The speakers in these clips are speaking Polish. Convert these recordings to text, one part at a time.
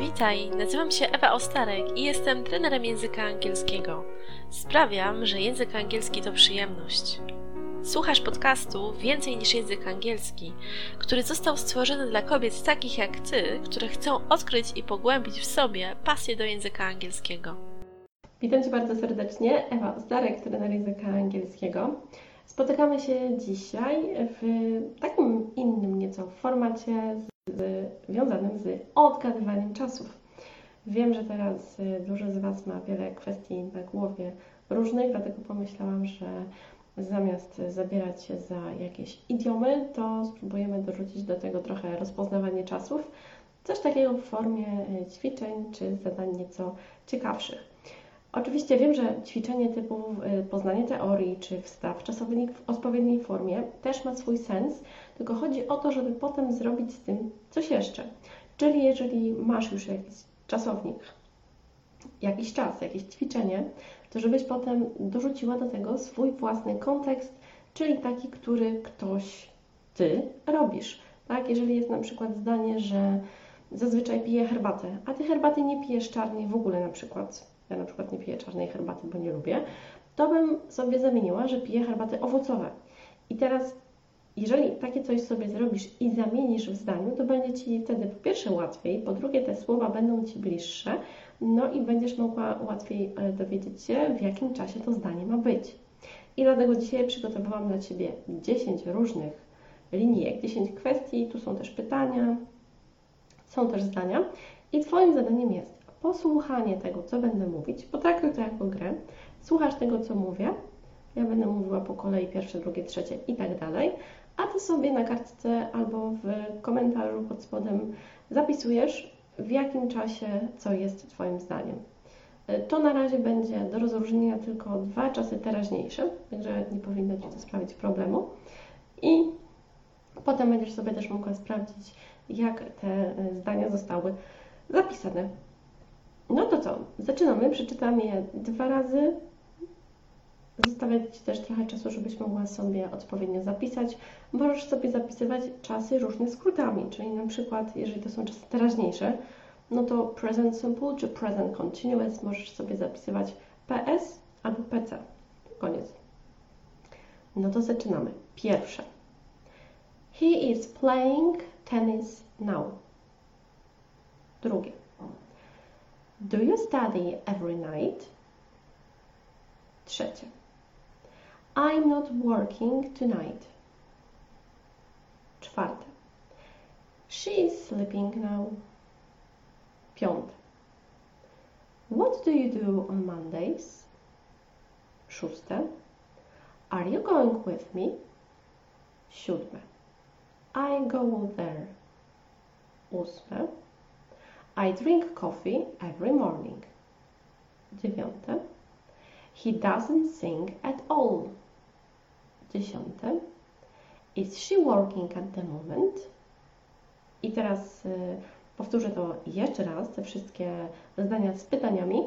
Witaj, nazywam się Ewa Ostarek i jestem trenerem języka angielskiego. Sprawiam, że język angielski to przyjemność. Słuchasz podcastu Więcej niż język angielski, który został stworzony dla kobiet takich jak ty, które chcą odkryć i pogłębić w sobie pasję do języka angielskiego. Witam Cię bardzo serdecznie, Ewa Ostarek, trener języka angielskiego. Spotykamy się dzisiaj w takim innym nieco formacie związanym z odgadywaniem czasów. Wiem, że teraz y, dużo z Was ma wiele kwestii na głowie różnych, dlatego pomyślałam, że zamiast zabierać się za jakieś idiomy, to spróbujemy dorzucić do tego trochę rozpoznawanie czasów, coś takiego w formie y, ćwiczeń czy zadań nieco ciekawszych. Oczywiście wiem, że ćwiczenie typu y, poznanie teorii czy wstaw czasowy w odpowiedniej formie też ma swój sens, tylko chodzi o to, żeby potem zrobić z tym coś jeszcze. Czyli jeżeli masz już jakiś czasownik, jakiś czas, jakieś ćwiczenie, to żebyś potem dorzuciła do tego swój własny kontekst, czyli taki, który ktoś ty robisz. Tak? Jeżeli jest na przykład zdanie, że zazwyczaj piję herbatę, a ty herbaty nie pijesz czarnej w ogóle na przykład, ja na przykład nie piję czarnej herbaty, bo nie lubię, to bym sobie zamieniła, że piję herbaty owocowe. I teraz, jeżeli takie coś sobie zrobisz i zamienisz w zdaniu, to będzie Ci wtedy po pierwsze łatwiej, po drugie te słowa będą Ci bliższe, no i będziesz mogła łatwiej e, dowiedzieć się, w jakim czasie to zdanie ma być. I dlatego dzisiaj przygotowałam dla Ciebie 10 różnych linijek, 10 kwestii, tu są też pytania, są też zdania i Twoim zadaniem jest posłuchanie tego, co będę mówić, potraktuj to jako grę, słuchasz tego, co mówię, ja będę mówiła po kolei pierwsze, drugie, trzecie i tak dalej, a Ty sobie na kartce albo w komentarzu pod spodem zapisujesz, w jakim czasie co jest Twoim zdaniem. To na razie będzie do rozróżnienia tylko dwa czasy teraźniejsze, także nie powinno Ci to sprawić problemu. I potem będziesz sobie też mogła sprawdzić, jak te zdania zostały zapisane no to co? Zaczynamy. Przeczytam je dwa razy. Zostawię Ci też trochę czasu, żebyś mogła sobie odpowiednio zapisać. Możesz sobie zapisywać czasy różne skrótami, czyli na przykład, jeżeli to są czasy teraźniejsze, no to present simple czy present continuous możesz sobie zapisywać PS albo PC. Koniec. No to zaczynamy. Pierwsze. He is playing tennis now. Drugie. Do you study every night? Trzecie. I'm not working tonight. Czwarte. She is sleeping now. Piąte. What do you do on Mondays? Szóste. Are you going with me? Siódme. I go there. Ósme. I drink coffee every morning. Dziewiąte. He doesn't sing at all. Dziesiąte. Is she working at the moment? I teraz y, powtórzę to jeszcze raz, te wszystkie zdania z pytaniami,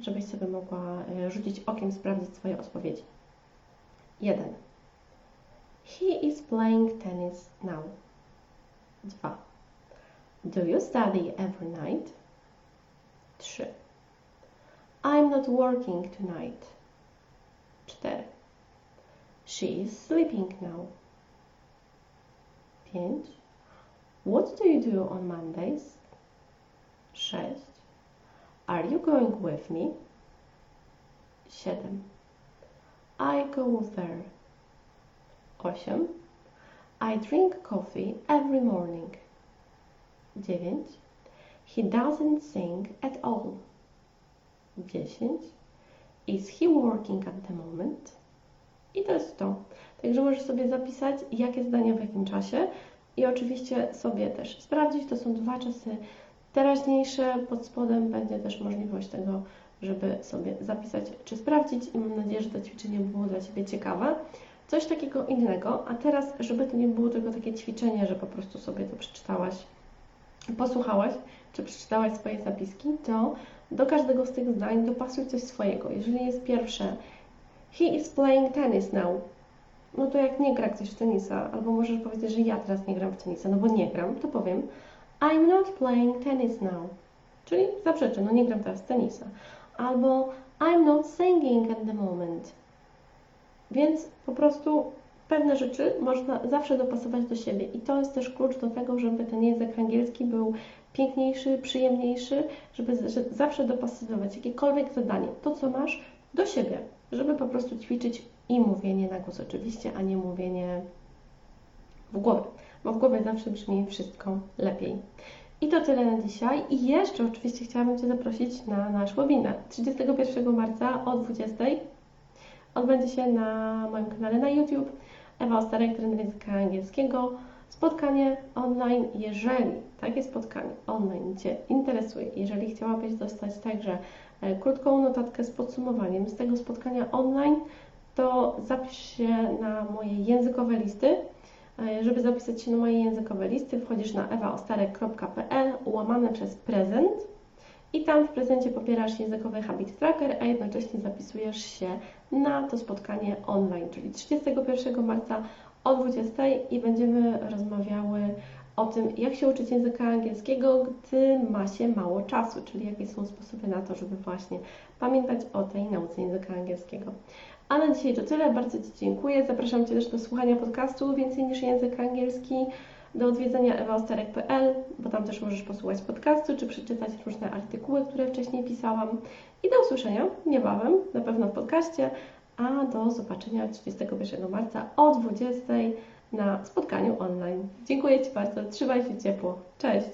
żebyś sobie mogła y, rzucić okiem, sprawdzić swoje odpowiedzi. 1. He is playing tennis now. 2. Do you study every night? 3. I'm not working tonight. 4. She is sleeping now. 5. What do you do on Mondays? 6. Are you going with me? 7. I go there. 8. I drink coffee every morning. 9. He doesn't sing at all. 10. Is he working at the moment? I to jest to. Także możesz sobie zapisać, jakie zdania w jakim czasie i oczywiście sobie też sprawdzić. To są dwa czasy teraźniejsze. Pod spodem będzie też możliwość tego, żeby sobie zapisać czy sprawdzić i mam nadzieję, że to ćwiczenie było dla Ciebie ciekawe. Coś takiego innego, a teraz, żeby to nie było tylko takie ćwiczenie, że po prostu sobie to przeczytałaś posłuchałaś, czy przeczytałaś swoje zapiski, to do każdego z tych zdań dopasuj coś swojego. Jeżeli jest pierwsze He is playing tennis now, no to jak nie gra ktoś w tenisa, albo możesz powiedzieć, że ja teraz nie gram w tenisa, no bo nie gram, to powiem I'm not playing tennis now. czyli zaprzeczę, no nie gram teraz w tenisa. Albo I'm not singing at the moment. Więc po prostu pewne rzeczy można zawsze dopasować do siebie i to jest też klucz do tego, żeby ten język angielski był piękniejszy, przyjemniejszy, żeby zawsze dopasowywać jakiekolwiek zadanie, to co masz, do siebie, żeby po prostu ćwiczyć i mówienie na głos oczywiście, a nie mówienie w głowie, bo w głowie zawsze brzmi wszystko lepiej. I to tyle na dzisiaj. I jeszcze oczywiście chciałabym Cię zaprosić na nasz webinar 31 marca o 20. Odbędzie się na moim kanale na YouTube. Ewa Ostarek, trener języka angielskiego. Spotkanie online, jeżeli takie spotkanie online Cię interesuje, jeżeli chciałabyś dostać także e, krótką notatkę z podsumowaniem z tego spotkania online, to zapisz się na moje językowe listy. E, żeby zapisać się na moje językowe listy, wchodzisz na ewaostarek.pl łamane przez prezent i tam w prezencie pobierasz językowy Habit Tracker, a jednocześnie zapisujesz się na to spotkanie online, czyli 31 marca o 20 i będziemy rozmawiały o tym, jak się uczyć języka angielskiego, gdy ma się mało czasu, czyli jakie są sposoby na to, żeby właśnie pamiętać o tej nauce języka angielskiego. A na dzisiaj to tyle. Bardzo Ci dziękuję. Zapraszam Cię też do słuchania podcastu Więcej niż język angielski, do odwiedzenia ewaosterek.pl, bo tam też możesz posłuchać podcastu, czy przeczytać różne artykuły, które wcześniej pisałam. I do usłyszenia niebawem, na pewno w podcaście, a do zobaczenia 31 marca o 20 na spotkaniu online. Dziękuję Ci bardzo. Trzymaj się ciepło. Cześć!